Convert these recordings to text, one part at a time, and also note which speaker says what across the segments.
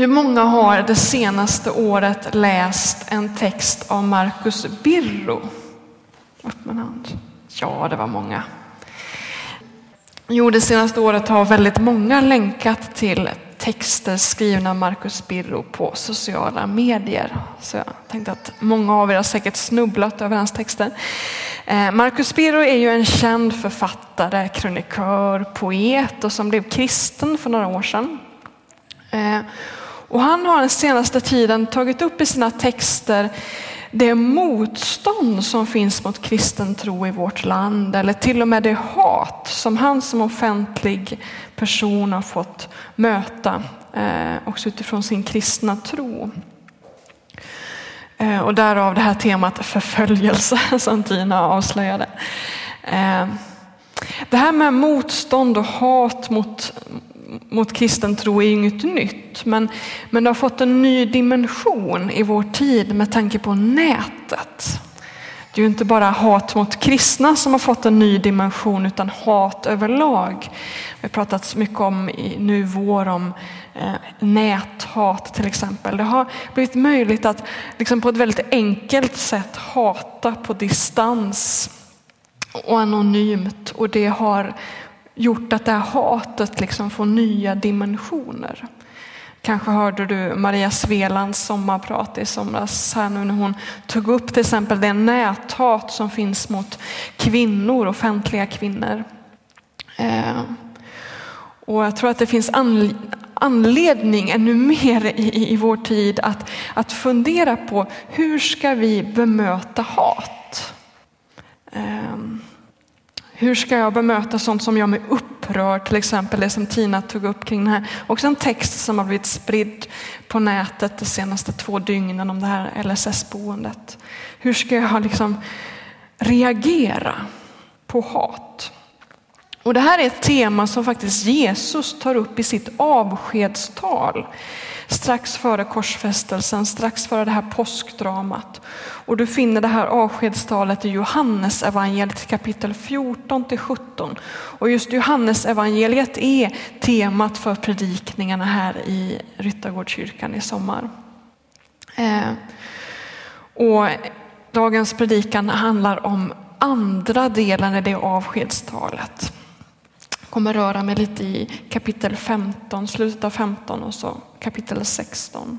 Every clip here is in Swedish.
Speaker 1: Hur många har det senaste året läst en text av Marcus Birro? Upp med hand. Ja, det var många. Jo, det senaste året har väldigt många länkat till texter skrivna av Marcus Birro på sociala medier. Så jag tänkte att många av er har säkert snubblat över hans texter. Eh, Marcus Birro är ju en känd författare, krönikör, poet och som blev kristen för några år sedan. Eh, och han har den senaste tiden tagit upp i sina texter det motstånd som finns mot kristen tro i vårt land eller till och med det hat som han som offentlig person har fått möta eh, också utifrån sin kristna tro. Eh, och därav det här temat förföljelse som Tina avslöjade. Eh, det här med motstånd och hat mot, mot kristen tro är inget nytt, men, men det har fått en ny dimension i vår tid med tanke på nätet. Det är ju inte bara hat mot kristna som har fått en ny dimension utan hat överlag. Vi har pratat mycket om i nu vår om eh, näthat till exempel. Det har blivit möjligt att liksom på ett väldigt enkelt sätt hata på distans och anonymt och det har gjort att det här hatet liksom får nya dimensioner. Kanske hörde du Maria Svelands sommarprat i somras här nu när hon tog upp till exempel det näthat som finns mot kvinnor, offentliga kvinnor. Eh, och jag tror att det finns anledning ännu mer i, i vår tid att, att fundera på hur ska vi bemöta hat? Um, hur ska jag bemöta sånt som gör mig upprörd? Till exempel det som Tina tog upp kring den här. Också en text som har blivit spridd på nätet de senaste två dygnen om det här LSS-boendet. Hur ska jag liksom reagera på hat? Och det här är ett tema som faktiskt Jesus tar upp i sitt avskedstal strax före korsfästelsen, strax före det här påskdramat. Och du finner det här avskedstalet i Johannes evangeliet kapitel 14 till 17. Och just Johannes evangeliet är temat för predikningarna här i Ryttargårdskyrkan i sommar. Eh, och dagens predikan handlar om andra delen i det avskedstalet kommer röra mig lite i kapitel 15, slutet av 15 och så kapitel 16.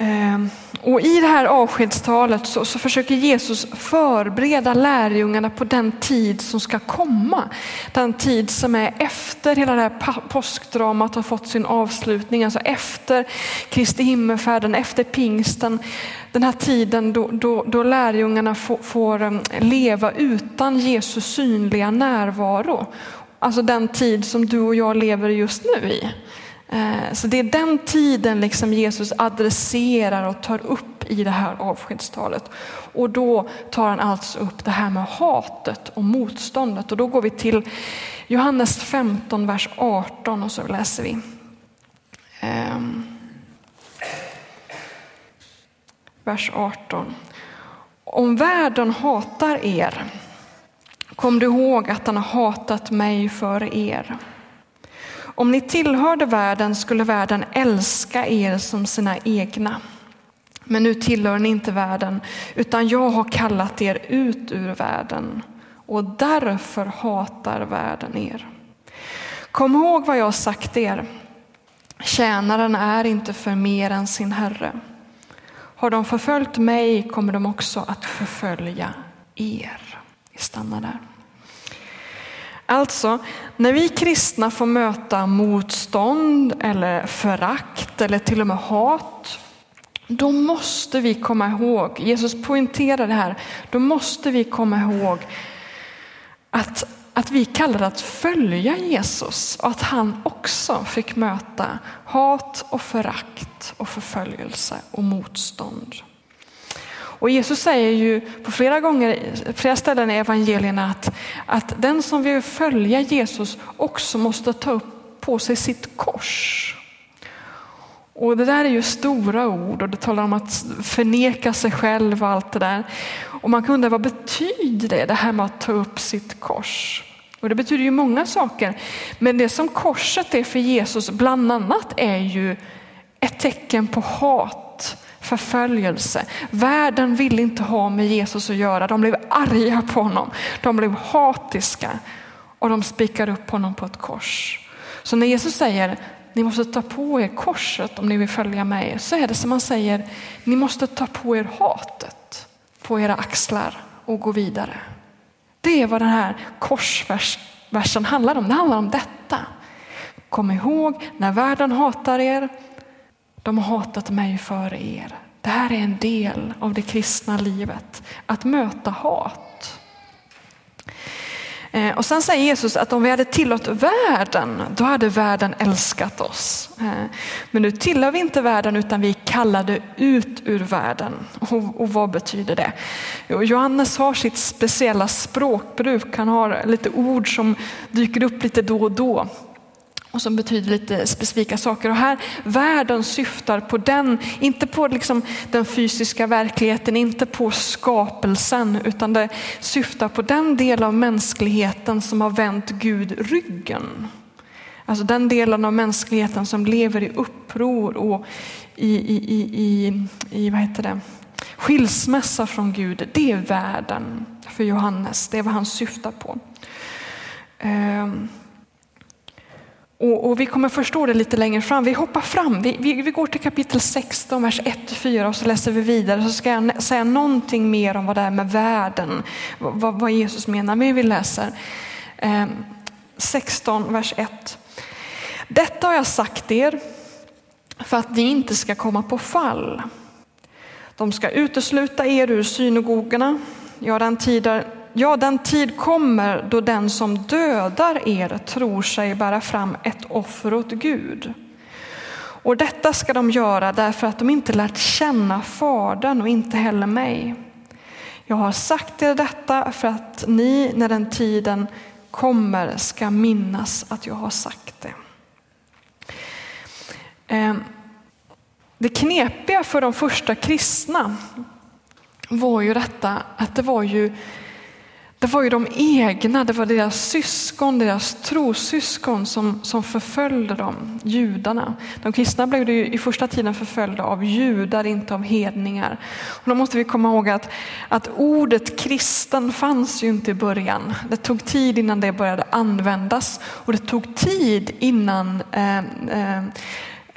Speaker 1: Ehm, och I det här avskedstalet så, så, försöker Jesus förbereda lärjungarna på den tid som ska komma. Den tid som är efter hela det här påskdramat har fått sin avslutning, alltså efter Kristi himmelfärden, efter pingsten. Den här tiden då, då, då lärjungarna får, får leva utan Jesus synliga närvaro. Alltså den tid som du och jag lever just nu i. Eh, så det är den tiden liksom Jesus adresserar och tar upp i det här avskedstalet. Och då tar han alltså upp det här med hatet och motståndet. Och då går vi till Johannes 15, vers 18 och så läser vi. Ehm, vers 18. Om världen hatar er, kom du ihåg att han har hatat mig före er. Om ni tillhörde världen skulle världen älska er som sina egna. Men nu tillhör ni inte världen, utan jag har kallat er ut ur världen och därför hatar världen er. Kom ihåg vad jag har sagt er. Tjänaren är inte för mer än sin herre. Har de förföljt mig kommer de också att förfölja er. Vi stannar där. Alltså, när vi kristna får möta motstånd eller förakt eller till och med hat, då måste vi komma ihåg, Jesus poängterar det här, då måste vi komma ihåg att, att vi kallar det att följa Jesus och att han också fick möta hat och förakt och förföljelse och motstånd. Och Jesus säger ju på flera gånger, flera ställen i evangelierna att, att den som vill följa Jesus också måste ta upp på sig sitt kors. Och det där är ju stora ord och det talar om att förneka sig själv och allt det där. Och man kan undra vad betyder det, det här med att ta upp sitt kors? Och det betyder ju många saker. Men det som korset är för Jesus bland annat är ju ett tecken på hat, förföljelse. Världen ville inte ha med Jesus att göra. De blev arga på honom. De blev hatiska och de spikar upp honom på ett kors. Så när Jesus säger ni måste ta på er korset om ni vill följa mig, så är det som han säger, ni måste ta på er hatet på era axlar och gå vidare. Det är vad den här korsversen handlar om. Det handlar om detta. Kom ihåg, när världen hatar er, de har hatat mig före er. Det här är en del av det kristna livet, att möta hat. Eh, och sen säger Jesus att om vi hade tillåtit världen, då hade världen älskat oss. Eh, men nu tillhör vi inte världen utan vi är kallade ut ur världen. Och, och vad betyder det? Johannes har sitt speciella språkbruk. Han har lite ord som dyker upp lite då och då och som betyder lite specifika saker. Och här, världen syftar på den, inte på liksom den fysiska verkligheten, inte på skapelsen, utan det syftar på den del av mänskligheten som har vänt Gud ryggen. Alltså den delen av mänskligheten som lever i uppror och i, i, i, i, i vad heter det? skilsmässa från Gud. Det är världen för Johannes, det är vad han syftar på. Um. Och, och, vi kommer förstå det lite längre fram. Vi hoppar fram. Vi, vi, vi går till kapitel 16, vers 1-4 och så läser vi vidare. Så ska jag säga någonting mer om vad det är med världen, vad, vad Jesus menar. Men vi läser eh, 16, vers 1. Detta har jag sagt er för att ni inte ska komma på fall. De ska utesluta er ur synagogorna. Ja, den tiden Ja, den tid kommer då den som dödar er tror sig bära fram ett offer åt Gud. Och detta ska de göra därför att de inte lärt känna Fadern och inte heller mig. Jag har sagt er detta för att ni när den tiden kommer ska minnas att jag har sagt det. Eh, det knepiga för de första kristna var ju detta att det var ju det var ju de egna, det var deras syskon, deras trossyskon som, som förföljde dem, judarna. De kristna blev ju i första tiden förföljda av judar, inte av hedningar. Och då måste vi komma ihåg att, att ordet kristen fanns ju inte i början. Det tog tid innan det började användas och det tog tid innan eh, eh,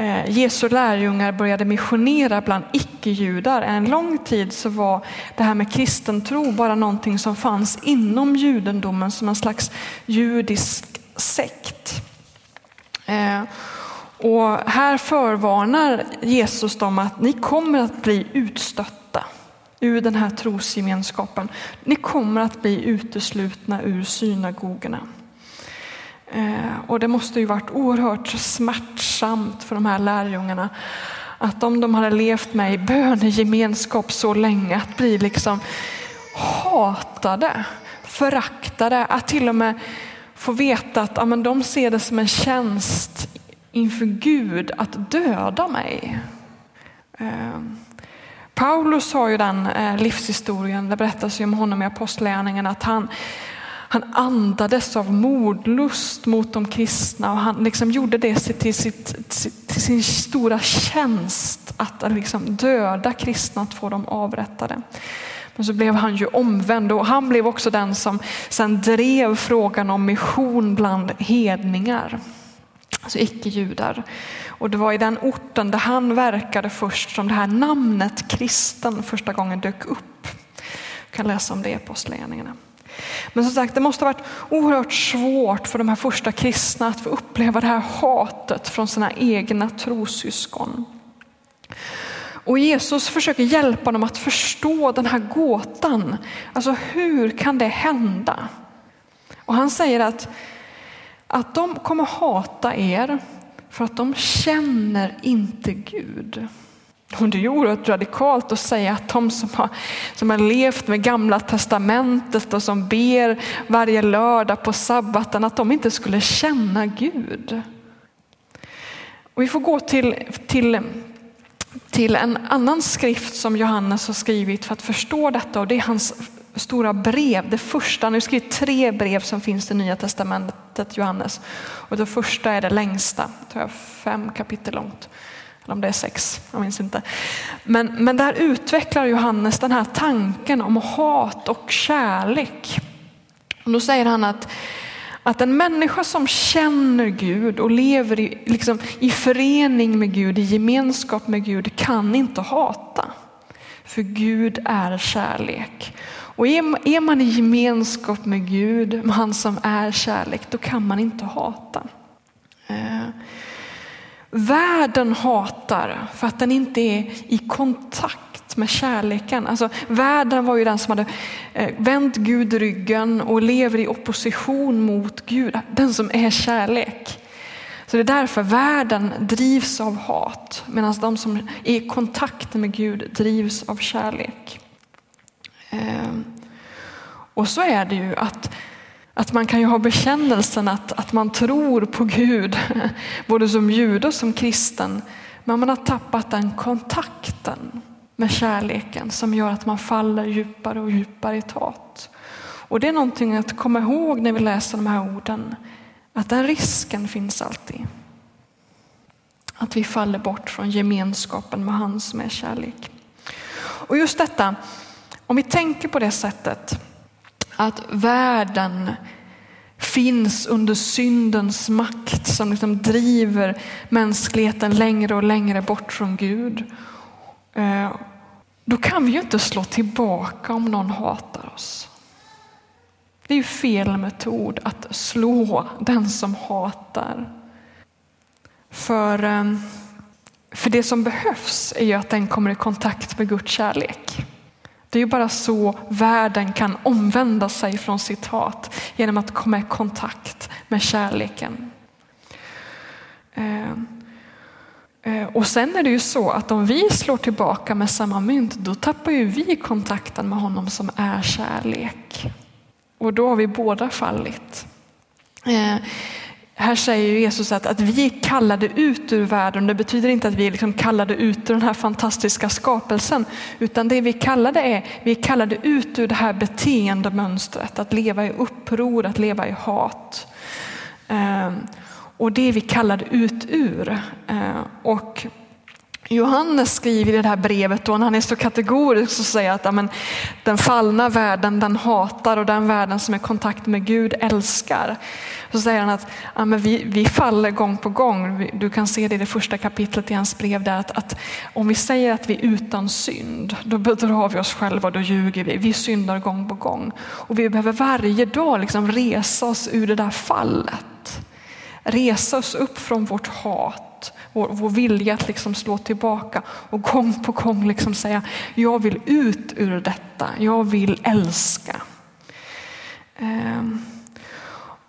Speaker 1: Eh, Jesu lärjungar började missionera bland icke-judar. En lång tid så var det här med kristen tro bara någonting som fanns inom judendomen som en slags judisk sekt. Eh, och här förvarnar Jesus dem att ni kommer att bli utstötta ur den här trosgemenskapen. Ni kommer att bli uteslutna ur synagogorna. Eh, och det måste ju varit oerhört smärtsamt för de här lärjungarna att om de hade levt med i bönegemenskap så länge, att bli liksom hatade, föraktade, att till och med få veta att ja, men de ser det som en tjänst inför Gud att döda mig. Eh, Paulus har ju den eh, livshistorien, det berättas ju om honom i Apostlagärningarna, att han, han andades av mordlust mot de kristna och han liksom gjorde det till, sitt, till sin stora tjänst att liksom döda kristna, att få dem avrättade. Men så blev han ju omvänd och han blev också den som sen drev frågan om mission bland hedningar, alltså icke-judar. Och det var i den orten där han verkade först som det här namnet kristen första gången dök upp. Du kan läsa om det i Apostlagärningarna. Men som sagt, det måste ha varit oerhört svårt för de här första kristna att få uppleva det här hatet från sina egna trossyskon. Och Jesus försöker hjälpa dem att förstå den här gåtan. Alltså hur kan det hända? Och han säger att, att de kommer hata er för att de känner inte Gud. Och det är oerhört radikalt att säga att de som har, som har levt med gamla testamentet och som ber varje lördag på sabbaten, att de inte skulle känna Gud. Och vi får gå till, till, till en annan skrift som Johannes har skrivit för att förstå detta och det är hans stora brev. Det första, nu skriver tre brev som finns i Nya Testamentet, Johannes. Och det första är det längsta, tror jag fem kapitel långt. Eller om det är sex, jag minns inte. Men, men där utvecklar Johannes den här tanken om hat och kärlek. Och då säger han att, att en människa som känner Gud och lever i, liksom, i förening med Gud, i gemenskap med Gud, kan inte hata. För Gud är kärlek. Och är man i gemenskap med Gud, med han som är kärlek, då kan man inte hata. Eh, världen hatar för att den inte är i kontakt med kärleken. Alltså, världen var ju den som hade eh, vänt Gud ryggen och lever i opposition mot Gud, den som är kärlek. Så det är därför världen drivs av hat medan de som är i kontakt med Gud drivs av kärlek. Eh, och så är det ju att, att man kan ju ha bekännelsen att, att man tror på Gud, både som jude och som kristen, men man har tappat den kontakten med kärleken som gör att man faller djupare och djupare i hat. Och det är någonting att komma ihåg när vi läser de här orden, att den risken finns alltid. Att vi faller bort från gemenskapen med han som är kärlek. Och just detta, om vi tänker på det sättet att världen finns under syndens makt som liksom driver mänskligheten längre och längre bort från Gud. Eh, då kan vi ju inte slå tillbaka om någon hatar oss. Det är ju fel metod att slå den som hatar. För, eh, för det som behövs är ju att den kommer i kontakt med Guds kärlek. Det är ju bara så världen kan omvända sig från sitt hat, genom att komma i kontakt med kärleken. Eh, eh, och sen är det ju så att om vi slår tillbaka med samma mynt, då tappar ju vi kontakten med honom som är kärlek. Och då har vi båda fallit. Eh, här säger Jesus att, att vi kallade ut ur världen. Det betyder inte att vi liksom kallade ut ur den här fantastiska skapelsen. Utan det vi kallade är, vi är kallade ut ur det här beteendemönstret. Att leva i uppror, att leva i hat. Ehm, och det är vi kallade ut ur. Ehm, och Johannes skriver i det här brevet och han är så kategorisk och säger att amen, den fallna världen den hatar och den världen som är i kontakt med Gud älskar. Så säger han att amen, vi, vi faller gång på gång. Du kan se det i det första kapitlet i hans brev där att, att om vi säger att vi är utan synd, då bedrar vi oss själva, då ljuger vi. Vi syndar gång på gång och vi behöver varje dag liksom resa oss ur det där fallet. Resa oss upp från vårt hat vår, vår vilja att liksom slå tillbaka och gång på gång liksom säga jag vill ut ur detta, jag vill älska. Ehm.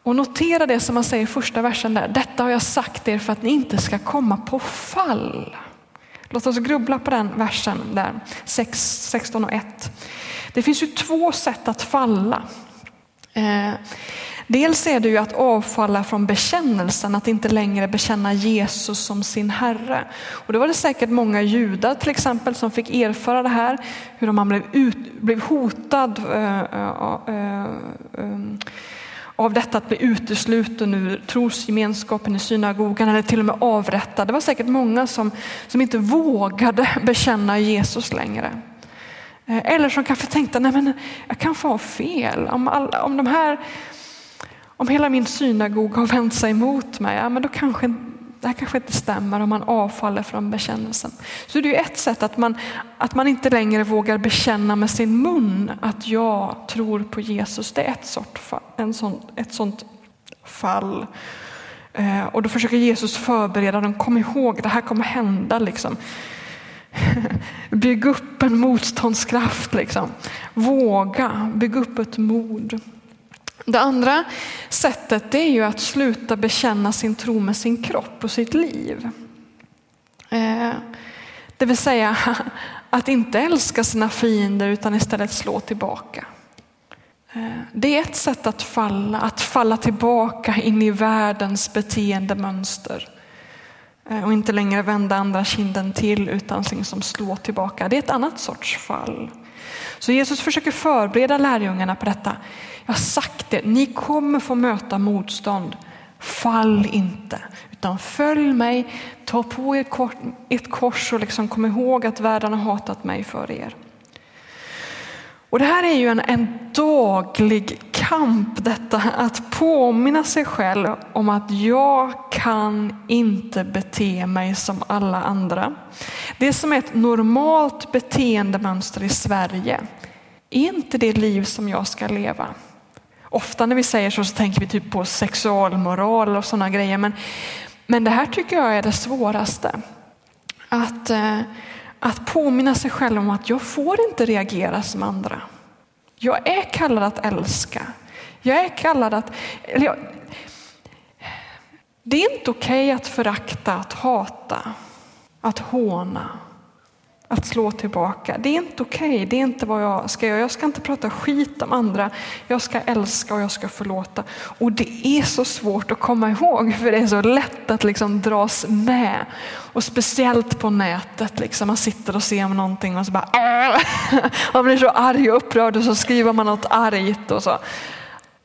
Speaker 1: Och notera det som man säger i första versen där. Detta har jag sagt er för att ni inte ska komma på fall. Låt oss grubbla på den versen där, 6, 16 och 1. Det finns ju två sätt att falla. Ehm, Dels är det ju att avfalla från bekännelsen, att inte längre bekänna Jesus som sin Herre. Och det var det säkert många judar till exempel som fick erfara det här, hur man blev, ut, blev hotad äh, äh, äh, av detta att bli utesluten ur trosgemenskapen i synagogan eller till och med avrättad. Det var säkert många som, som inte vågade bekänna Jesus längre. Eh, eller som kanske tänkte, nej men jag kanske har fel. Om, all, om de här om hela min synagoga har vänt sig emot mig, ja, men då kanske det här kanske inte stämmer om man avfaller från bekännelsen. Så det är ett sätt att man, att man inte längre vågar bekänna med sin mun att jag tror på Jesus. Det är ett, sort, en sån, ett sånt fall. Eh, och då försöker Jesus förbereda dem. Kom ihåg, det här kommer hända. Liksom. Bygg upp en motståndskraft. Liksom. Våga, bygg upp ett mod. Det andra sättet det är ju att sluta bekänna sin tro med sin kropp och sitt liv. Eh, det vill säga att inte älska sina fiender utan istället slå tillbaka. Eh, det är ett sätt att falla, att falla tillbaka in i världens beteendemönster. Eh, och inte längre vända andra kinden till utan liksom slå tillbaka. Det är ett annat sorts fall. Så Jesus försöker förbereda lärjungarna på detta. Jag har sagt det, ni kommer få möta motstånd. Fall inte, utan följ mig, ta på er ett kors och liksom kom ihåg att världen har hatat mig för er. Och det här är ju en, en daglig kamp detta att påminna sig själv om att jag kan inte bete mig som alla andra. Det som är ett normalt beteendemönster i Sverige är inte det liv som jag ska leva. Ofta när vi säger så, så tänker vi typ på sexualmoral och sådana grejer. Men, men det här tycker jag är det svåraste. Att, eh, att påminna sig själv om att jag får inte reagera som andra. Jag är kallad att älska. Jag är kallad att... Jag, det är inte okej okay att förakta, att hata, att håna, att slå tillbaka. Det är inte okej, okay. det är inte vad jag ska göra. Jag ska inte prata skit om andra. Jag ska älska och jag ska förlåta. Och det är så svårt att komma ihåg för det är så lätt att liksom dras med. Och speciellt på nätet, liksom. man sitter och ser någonting och så bara man blir så arg och upprörd och så skriver man något argt och så.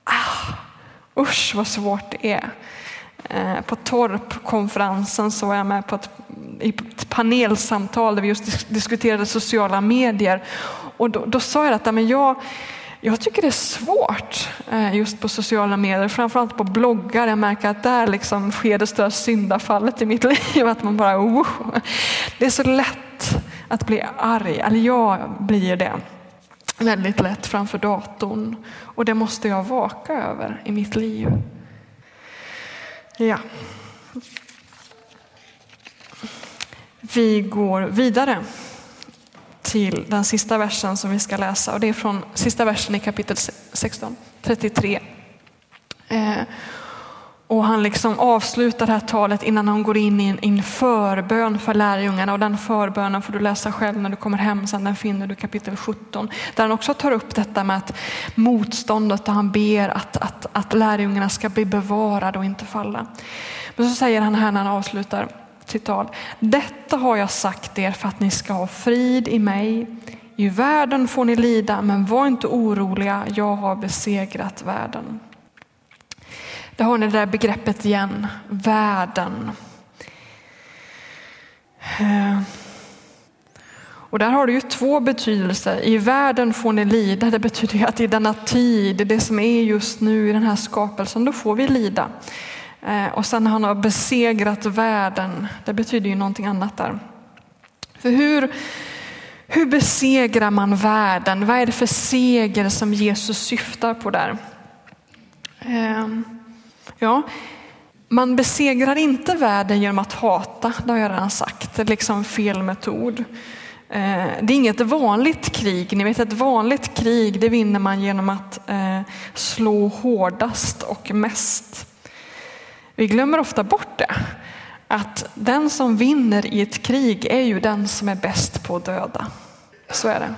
Speaker 1: Ah, usch vad svårt det är. Eh, på Torpkonferensen så var jag med på ett, i ett panelsamtal där vi just diskuterade sociala medier. Och då, då sa jag att men jag, jag tycker det är svårt eh, just på sociala medier, framförallt på bloggar. Jag märker att där liksom sker det stora syndafallet i mitt liv. Att man bara, oh. Det är så lätt att bli arg, eller jag blir det väldigt lätt framför datorn. Och det måste jag vaka över i mitt liv. Ja. Vi går vidare till den sista versen som vi ska läsa och det är från sista versen i kapitel 16, 33. Och han liksom avslutar det här talet innan han går in i en, en förbön för lärjungarna och den förbönen får du läsa själv när du kommer hem sen, den finner du i kapitel 17. Där han också tar upp detta med att motståndet och han ber att, att, att lärjungarna ska bli bevarade och inte falla. Men så säger han här när han avslutar sitt tal. Detta har jag sagt er för att ni ska ha frid i mig. I världen får ni lida, men var inte oroliga, jag har besegrat världen. Där har ni det där begreppet igen, världen. Eh. Och där har det ju två betydelser. I världen får ni lida, det betyder att i denna tid, det som är just nu i den här skapelsen, då får vi lida. Eh, och sen han har besegrat världen, det betyder ju någonting annat där. För hur, hur besegrar man världen? Vad är det för seger som Jesus syftar på där? Um, Ja, man besegrar inte världen genom att hata, det har jag redan sagt. Det är liksom fel metod. Eh, det är inget vanligt krig. Ni vet ett vanligt krig det vinner man genom att eh, slå hårdast och mest. Vi glömmer ofta bort det. Att den som vinner i ett krig är ju den som är bäst på att döda. Så är det.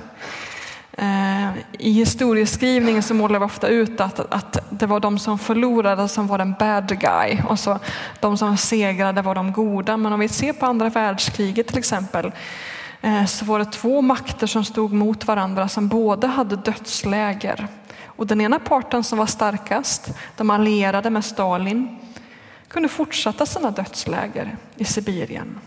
Speaker 1: Eh, I historieskrivningen så målar vi ofta ut att, att det var de som förlorade som var den bad guy och så de som segrade var de goda. Men om vi ser på andra världskriget till exempel eh, så var det två makter som stod mot varandra som båda hade dödsläger. Och den ena parten som var starkast, de allierade med Stalin, kunde fortsätta sina dödsläger i Sibirien.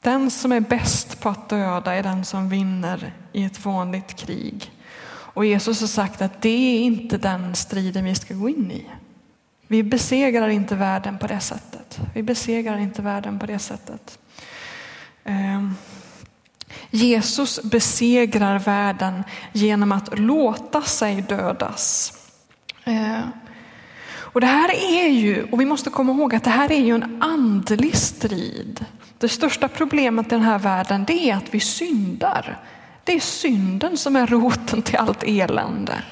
Speaker 1: Den som är bäst på att döda är den som vinner i ett vanligt krig. Och Jesus har sagt att det är inte den striden vi ska gå in i. Vi besegrar inte världen på det sättet. Vi besegrar inte världen på det sättet. Ehm, Jesus besegrar världen genom att låta sig dödas. Eh och det här är ju, och vi måste komma ihåg att det här är ju en andlig strid. Det största problemet i den här världen det är att vi syndar. Det är synden som är roten till allt elände.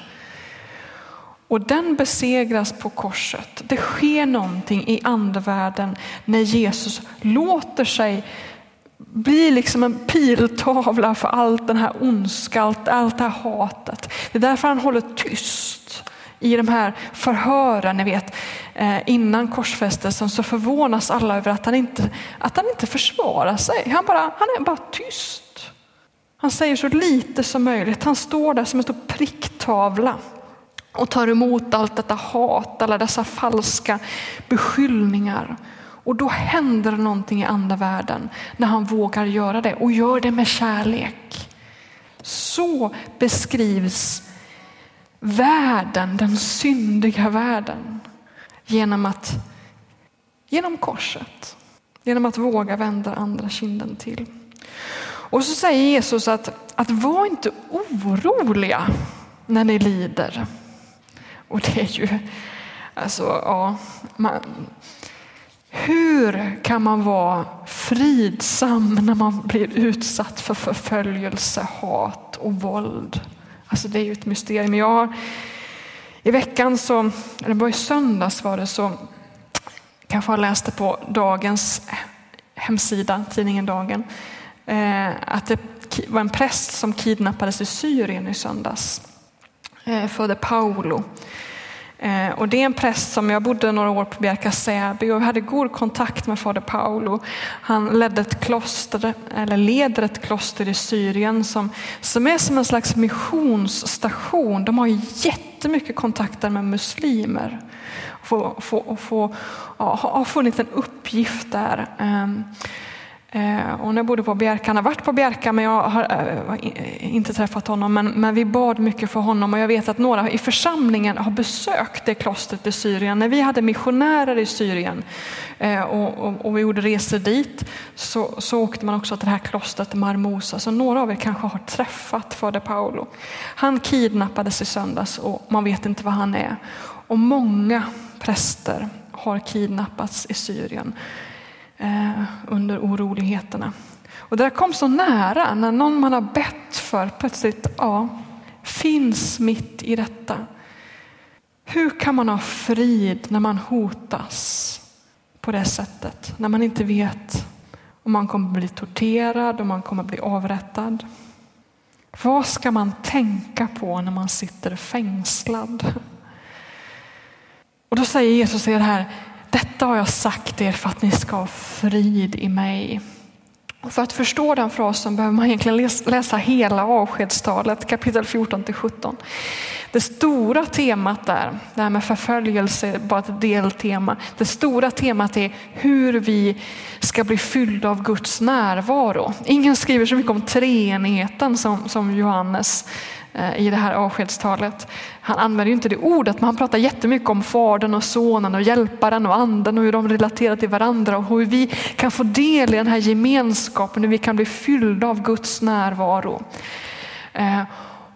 Speaker 1: Och den besegras på korset. Det sker någonting i andevärlden när Jesus låter sig bli liksom en piltavla för allt den här ondska, allt, allt det här hatet. Det är därför han håller tyst i de här förhören, ni vet, eh, innan korsfästelsen så förvånas alla över att han inte, att han inte försvarar sig. Han, bara, han är bara tyst. Han säger så lite som möjligt. Han står där som en stor pricktavla och tar emot allt detta hat, alla dessa falska beskyllningar. Och då händer någonting i andra världen när han vågar göra det och gör det med kärlek. Så beskrivs världen, den syndiga världen, genom, att, genom korset. Genom att våga vända andra kinden till. Och så säger Jesus att, att var inte oroliga när ni lider. Och det är ju, alltså ja, man, hur kan man vara fridsam när man blir utsatt för förföljelse, hat och våld? Alltså det är ju ett mysterium. Jag har, I veckan, så, eller det var i söndags var det så, kanske har läst det på dagens hemsida, tidningen Dagen, eh, att det var en präst som kidnappades i Syrien i söndags, eh, födde Paolo. Eh, och det är en präst som jag bodde några år på Bjärka Säby och hade god kontakt med fader Paolo. Han ledde ett kloster, eller leder ett kloster i Syrien som, som är som en slags missionsstation. De har jättemycket kontakter med muslimer. Få, få, få, ja, har funnit en uppgift där. Ehm, Eh, och när jag bodde på Bjärka, han har varit på Bjärka men jag har eh, eh, inte träffat honom. Men, men, vi bad mycket för honom och jag vet att några i församlingen har besökt det klostret i Syrien. När vi hade missionärer i Syrien eh, och, och, och, vi gjorde resor dit så, så åkte man också till det här klostret Marmosa. Så några av er kanske har träffat fader Paolo. Han kidnappades i söndags och man vet inte var han är. Och många präster har kidnappats i Syrien eh, under oroligheterna. Och det där kom så nära när någon man har bett för plötsligt ja, finns mitt i detta. Hur kan man ha frid när man hotas på det sättet? När man inte vet om man kommer bli torterad, om man kommer bli avrättad. Vad ska man tänka på när man sitter fängslad? Och då säger Jesus i det här, detta har jag sagt er för att ni ska ha frid i mig. Och för att förstå den frasen behöver man egentligen läsa hela avskedstalet kapitel 14 till 17. Det stora temat där, det här med förföljelse är bara ett deltema. Det stora temat är hur vi ska bli fyllda av Guds närvaro. Ingen skriver så mycket om treenigheten som, som Johannes Eh, i det här avskedstalet. Han använder ju inte det ordet, men han pratar jättemycket om Fadern och Sonen och Hjälparen och Anden och hur de relaterar till varandra och hur vi kan få del i den här gemenskapen, hur vi kan bli fyllda av Guds närvaro. Eh,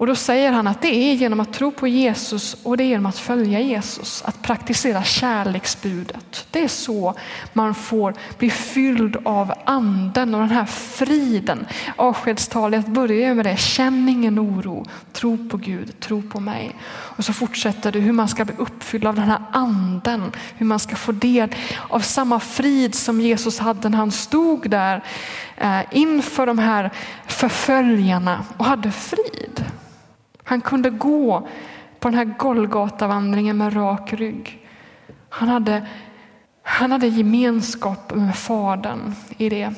Speaker 1: och då säger han att det är genom att tro på Jesus och det är genom att följa Jesus, att praktisera kärleksbudet. Det är så man får bli fylld av anden och den här friden. Avskedstalet börjar med det, känn ingen oro, tro på Gud, tro på mig. Och så fortsätter det hur man ska bli uppfylld av den här anden, hur man ska få del av samma frid som Jesus hade när han stod där eh, inför de här förföljarna och hade frid. Han kunde gå på den här Golgatavandringen med rak rygg. Han hade, han hade gemenskap med Fadern i det.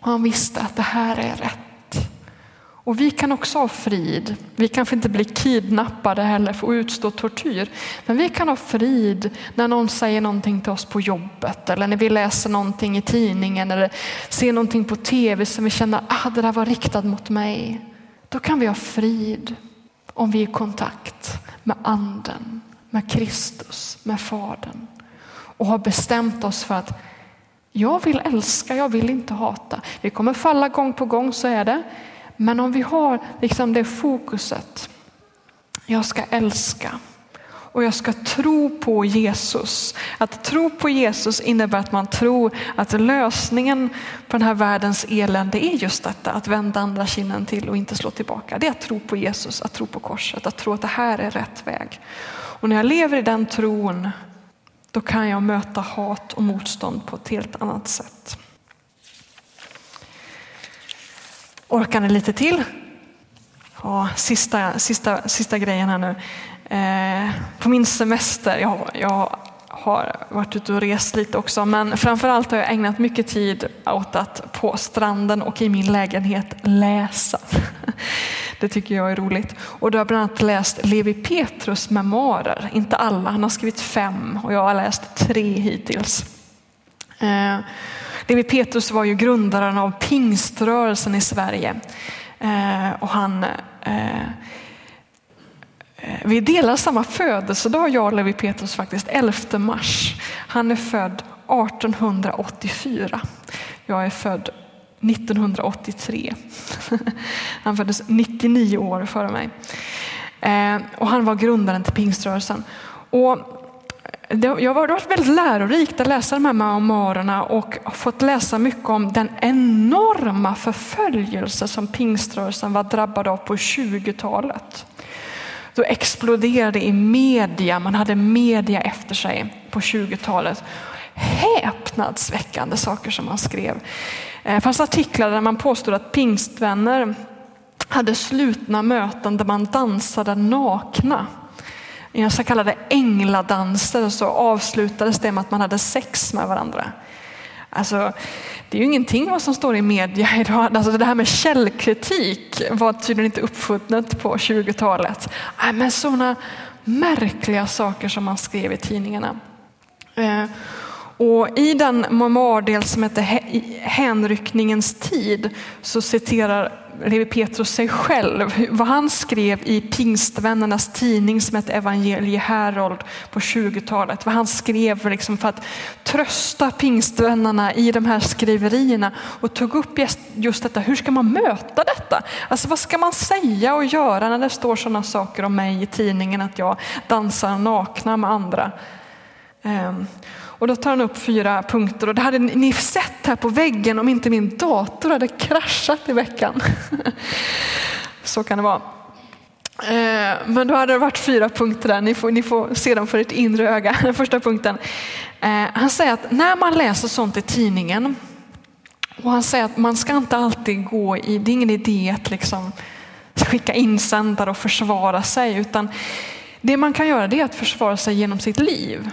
Speaker 1: Och han visste att det här är rätt. Och vi kan också ha frid. Vi kanske inte blir kidnappade heller och utstå tortyr. Men vi kan ha frid när någon säger någonting till oss på jobbet eller när vi läser någonting i tidningen eller ser någonting på tv som vi känner att ah, det där var riktat mot mig. Då kan vi ha frid om vi är i kontakt med anden, med Kristus, med Fadern och har bestämt oss för att jag vill älska, jag vill inte hata. Vi kommer falla gång på gång, så är det. Men om vi har liksom det fokuset, jag ska älska och jag ska tro på Jesus. Att tro på Jesus innebär att man tror att lösningen på den här världens elände är just detta, att vända andra kinden till och inte slå tillbaka. Det är att tro på Jesus, att tro på korset, att tro att det här är rätt väg. Och när jag lever i den tron, då kan jag möta hat och motstånd på ett helt annat sätt. Orkar ni lite till? Ja, sista, sista, sista grejen här nu. Eh, på min semester, jag, jag har varit ute och rest lite också, men framförallt har jag ägnat mycket tid åt att på stranden och i min lägenhet läsa. Det tycker jag är roligt. Och då har jag bland annat läst Levi Petrus memoarer, inte alla, han har skrivit fem och jag har läst tre hittills. Eh, Levi Petrus var ju grundaren av pingströrelsen i Sverige eh, och han eh, Eh, vi delar samma födelsedag, jag och Levi Petrus faktiskt, 11 mars. Han är född 1884. Jag är född 1983. Han föddes 99 år före mig. Eh, och han var grundaren till pingströrelsen. Och eh, det har varit väldigt lärorikt att läsa de här memoarerna och fått läsa mycket om den enorma förföljelse som pingströrelsen var drabbad av på 20-talet. Då exploderade i media, man hade media efter sig på 20-talet. Häpnadsväckande saker som man skrev. Eh, det fanns artiklar där man påstod att pingstvänner hade slutna möten där man dansade nakna. I så kallade ängladanser så avslutades det med att man hade sex med varandra. Alltså, det är ju ingenting vad som står i media idag. Alltså det här med källkritik var tydligen inte uppfunnet på 20-talet. Men sådana märkliga saker som man skrev i tidningarna. Eh, och I den memoardel som heter Hänryckningens tid så citerar Levi Petrus sig själv, vad han skrev i pingstvännernas tidning som hette Evangelie Herold på 20-talet. Vad han skrev liksom för att trösta pingstvännerna i de här skriverierna och tog upp just detta, hur ska man möta detta? Alltså vad ska man säga och göra när det står sådana saker om mig i tidningen att jag dansar nakna med andra? Ehm, och då tar han upp fyra punkter och det hade ni sett här på väggen om inte min dator hade kraschat i veckan. Så kan det vara. Eh, men då hade det varit fyra punkter där, ni får, ni får se dem för ert inre öga. Den första punkten. Eh, han säger att när man läser sånt i tidningen och han säger att man ska inte alltid gå i, det är ingen idé att liksom skicka insändare och försvara sig utan det man kan göra det är att försvara sig genom sitt liv.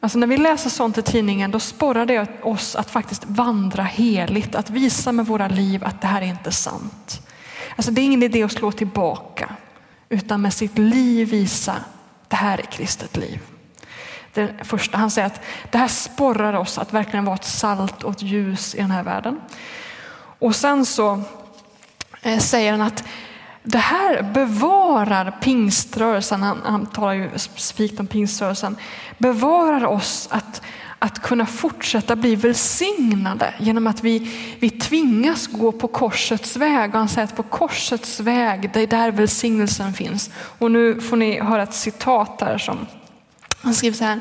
Speaker 1: Alltså när vi läser sånt i tidningen då sporrar det oss att faktiskt vandra heligt, att visa med våra liv att det här är inte sant. Alltså det är ingen idé att slå tillbaka utan med sitt liv visa det här är kristet liv. Det första, han säger att det här sporrar oss att verkligen vara ett salt och ett ljus i den här världen. Och sen så eh, säger han att det här bevarar pingströrelsen, han, han talar ju specifikt om pingströrelsen, bevarar oss att, att kunna fortsätta bli välsignade genom att vi, vi tvingas gå på korsets väg. Och han säger att på korsets väg, det är där välsignelsen finns. Och nu får ni höra ett citat här som han skriver så här.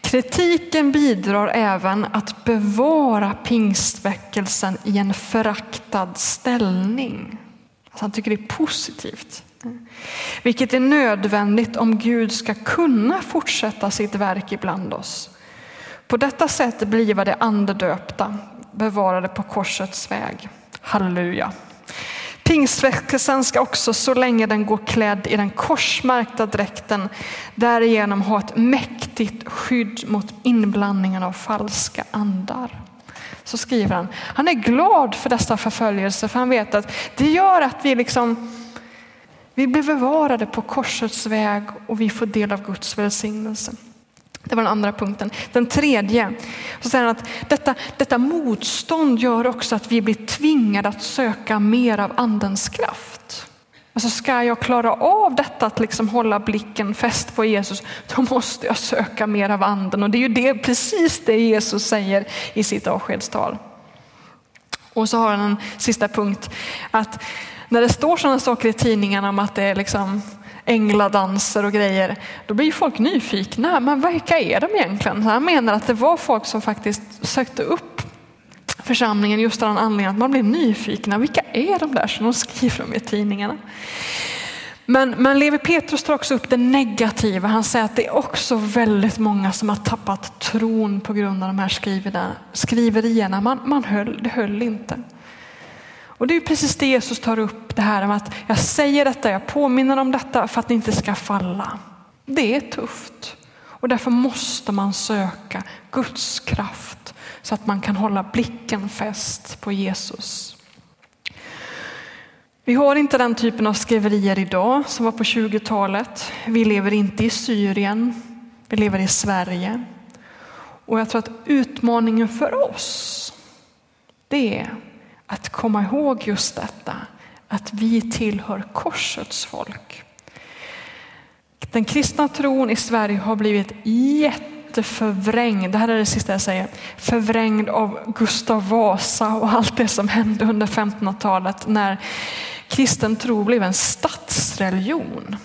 Speaker 1: Kritiken bidrar även att bevara pingstväckelsen i en föraktad ställning. Alltså han tycker det är positivt. Vilket är nödvändigt om Gud ska kunna fortsätta sitt verk ibland oss. På detta sätt bliva det andedöpta, bevarade på korsets väg. Halleluja. Pingstväckelsen ska också så länge den går klädd i den korsmärkta dräkten därigenom ha ett mäktigt skydd mot inblandningen av falska andar så skriver han. Han är glad för dessa förföljelser för han vet att det gör att vi liksom vi blir bevarade på korsets väg och vi får del av Guds välsignelse. Det var den andra punkten. Den tredje, så säger han att detta, detta motstånd gör också att vi blir tvingade att söka mer av andens kraft. Alltså ska jag klara av detta att liksom hålla blicken fäst på Jesus, då måste jag söka mer av anden. Och det är ju det, precis det Jesus säger i sitt avskedstal. Och så har han en sista punkt, att när det står sådana saker i tidningarna om att det är liksom ängladanser och grejer, då blir folk nyfikna. Men vilka är de egentligen? Han menar att det var folk som faktiskt sökte upp församlingen just av den anledningen att man blir nyfikna. Vilka är de där som de skriver om i tidningarna? Men, men Levi Petrus tar också upp det negativa. Han säger att det är också väldigt många som har tappat tron på grund av de här skriverierna. Man, man höll, det höll inte. Och det är precis det Jesus tar upp, det här med att jag säger detta, jag påminner om detta för att ni inte ska falla. Det är tufft. Och därför måste man söka Guds kraft så att man kan hålla blicken fäst på Jesus. Vi har inte den typen av skriverier idag som var på 20-talet. Vi lever inte i Syrien, vi lever i Sverige. Och jag tror att utmaningen för oss, det är att komma ihåg just detta, att vi tillhör korsets folk. Den kristna tron i Sverige har blivit jätte jätteförvrängd, det här är det sista jag säger, förvrängd av Gustav Vasa och allt det som hände under 1500-talet när kristen tro blev en statsreligion.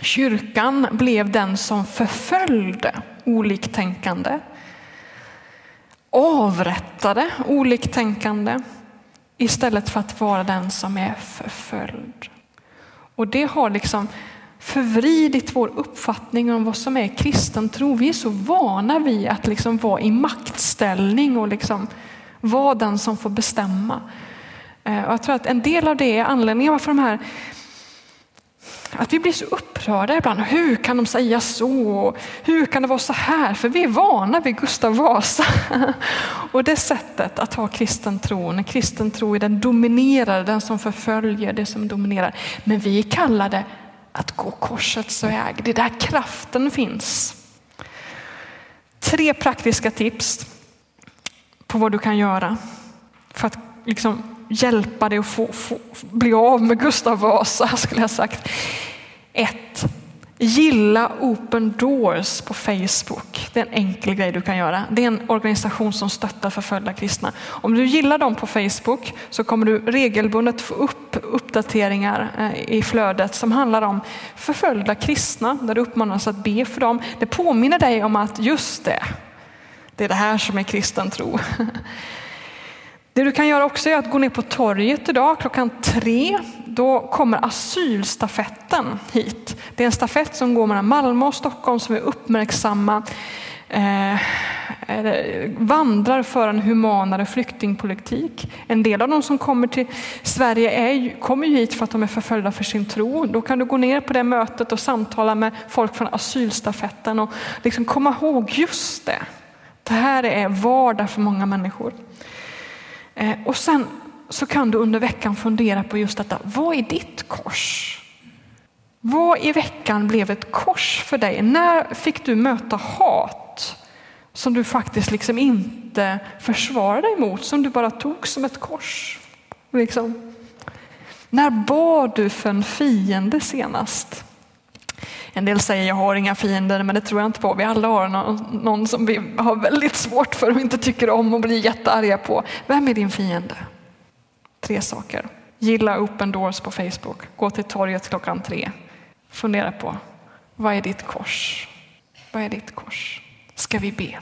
Speaker 1: Kyrkan blev den som förföljde oliktänkande, avrättade oliktänkande istället för att vara den som är förföljd. Och det har liksom förvridit vår uppfattning om vad som är kristen tro. Vi är så vana vid att liksom vara i maktställning och liksom vara den som får bestämma. Eh, och jag tror att en del av det är anledningen varför de här att vi blir så upprörda ibland. Hur kan de säga så? Hur kan det vara så här? För vi är vana vid Gustav Vasa. Och det sättet att ha kristen tro, när kristen tro är den dominerar, den som förföljer, det som dominerar. Men vi kallar det att gå korsets väg. Det är där kraften finns. Tre praktiska tips på vad du kan göra för att liksom hjälpa dig att få, få, bli av med Gustav Vasa skulle jag sagt. Ett, Gilla Open Doors på Facebook. Det är en enkel grej du kan göra. Det är en organisation som stöttar förföljda kristna. Om du gillar dem på Facebook så kommer du regelbundet få upp uppdateringar eh, i flödet som handlar om förföljda kristna där du uppmanas att be för dem. Det påminner dig om att just det, det är det här som är kristen tro. Det du kan göra också är att gå ner på torget idag klockan tre. Då kommer asylstafetten hit. Det är en stafett som går mellan Malmö och Stockholm som är uppmärksamma eh, vandrar för en humanare flyktingpolitik. En del av de som kommer till Sverige är, kommer hit för att de är förföljda för sin tro. Då kan du gå ner på det mötet och samtala med folk från asylstafetten och liksom komma ihåg just det. Det här är vardag för många människor. Eh, och sen så kan du under veckan fundera på just detta. Vad är ditt kors? Vad i veckan blev ett kors för dig? När fick du möta hat som du faktiskt liksom inte försvarade dig mot, som du bara tog som ett kors? Liksom. När bad du för en fiende senast? En del säger jag har inga fiender, men det tror jag inte på. Vi alla har någon, någon som vi har väldigt svårt för och inte tycker om och blir jättearga på. Vem är din fiende? Tre saker. Gilla Open Doors på Facebook. Gå till torget klockan tre. Fundera på vad är ditt kors? Vad är ditt kors? Ska vi be?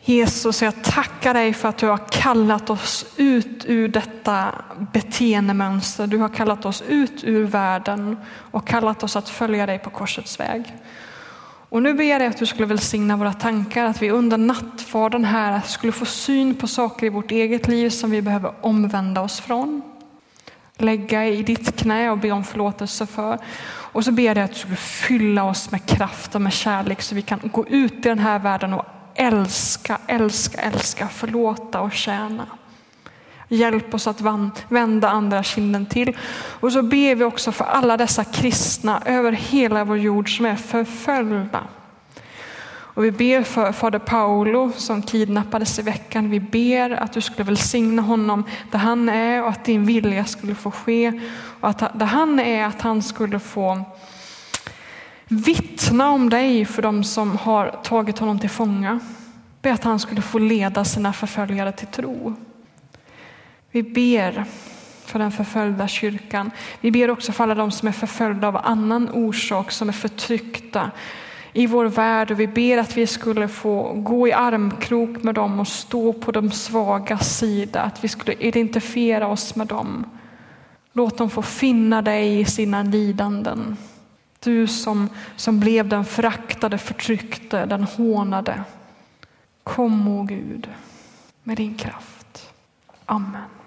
Speaker 1: Jesus, jag tackar dig för att du har kallat oss ut ur detta beteendemönster. Du har kallat oss ut ur världen och kallat oss att följa dig på korsets väg. Och nu ber jag dig att du skulle välsigna våra tankar, att vi under nattvarden här skulle få syn på saker i vårt eget liv som vi behöver omvända oss från. Lägga i ditt knä och be om förlåtelse för. Och så ber jag dig att du skulle fylla oss med kraft och med kärlek så vi kan gå ut i den här världen och älska, älska, älska, förlåta och tjäna. Hjälp oss att vända andra kinden till. Och så ber vi också för alla dessa kristna över hela vår jord som är förföljda. Och vi ber för fader Paolo som kidnappades i veckan. Vi ber att du skulle välsigna honom där han är och att din vilja skulle få ske. Och att där han är att han skulle få vittna om dig för de som har tagit honom till fånga. Be att han skulle få leda sina förföljare till tro. Vi ber för den förföljda kyrkan. Vi ber också för alla de som är förföljda av annan orsak, som är förtryckta i vår värld och vi ber att vi skulle få gå i armkrok med dem och stå på de svaga sida, att vi skulle identifiera oss med dem. Låt dem få finna dig i sina lidanden. Du som, som blev den föraktade, förtryckte, den hånade. Kom, o Gud, med din kraft. Amen.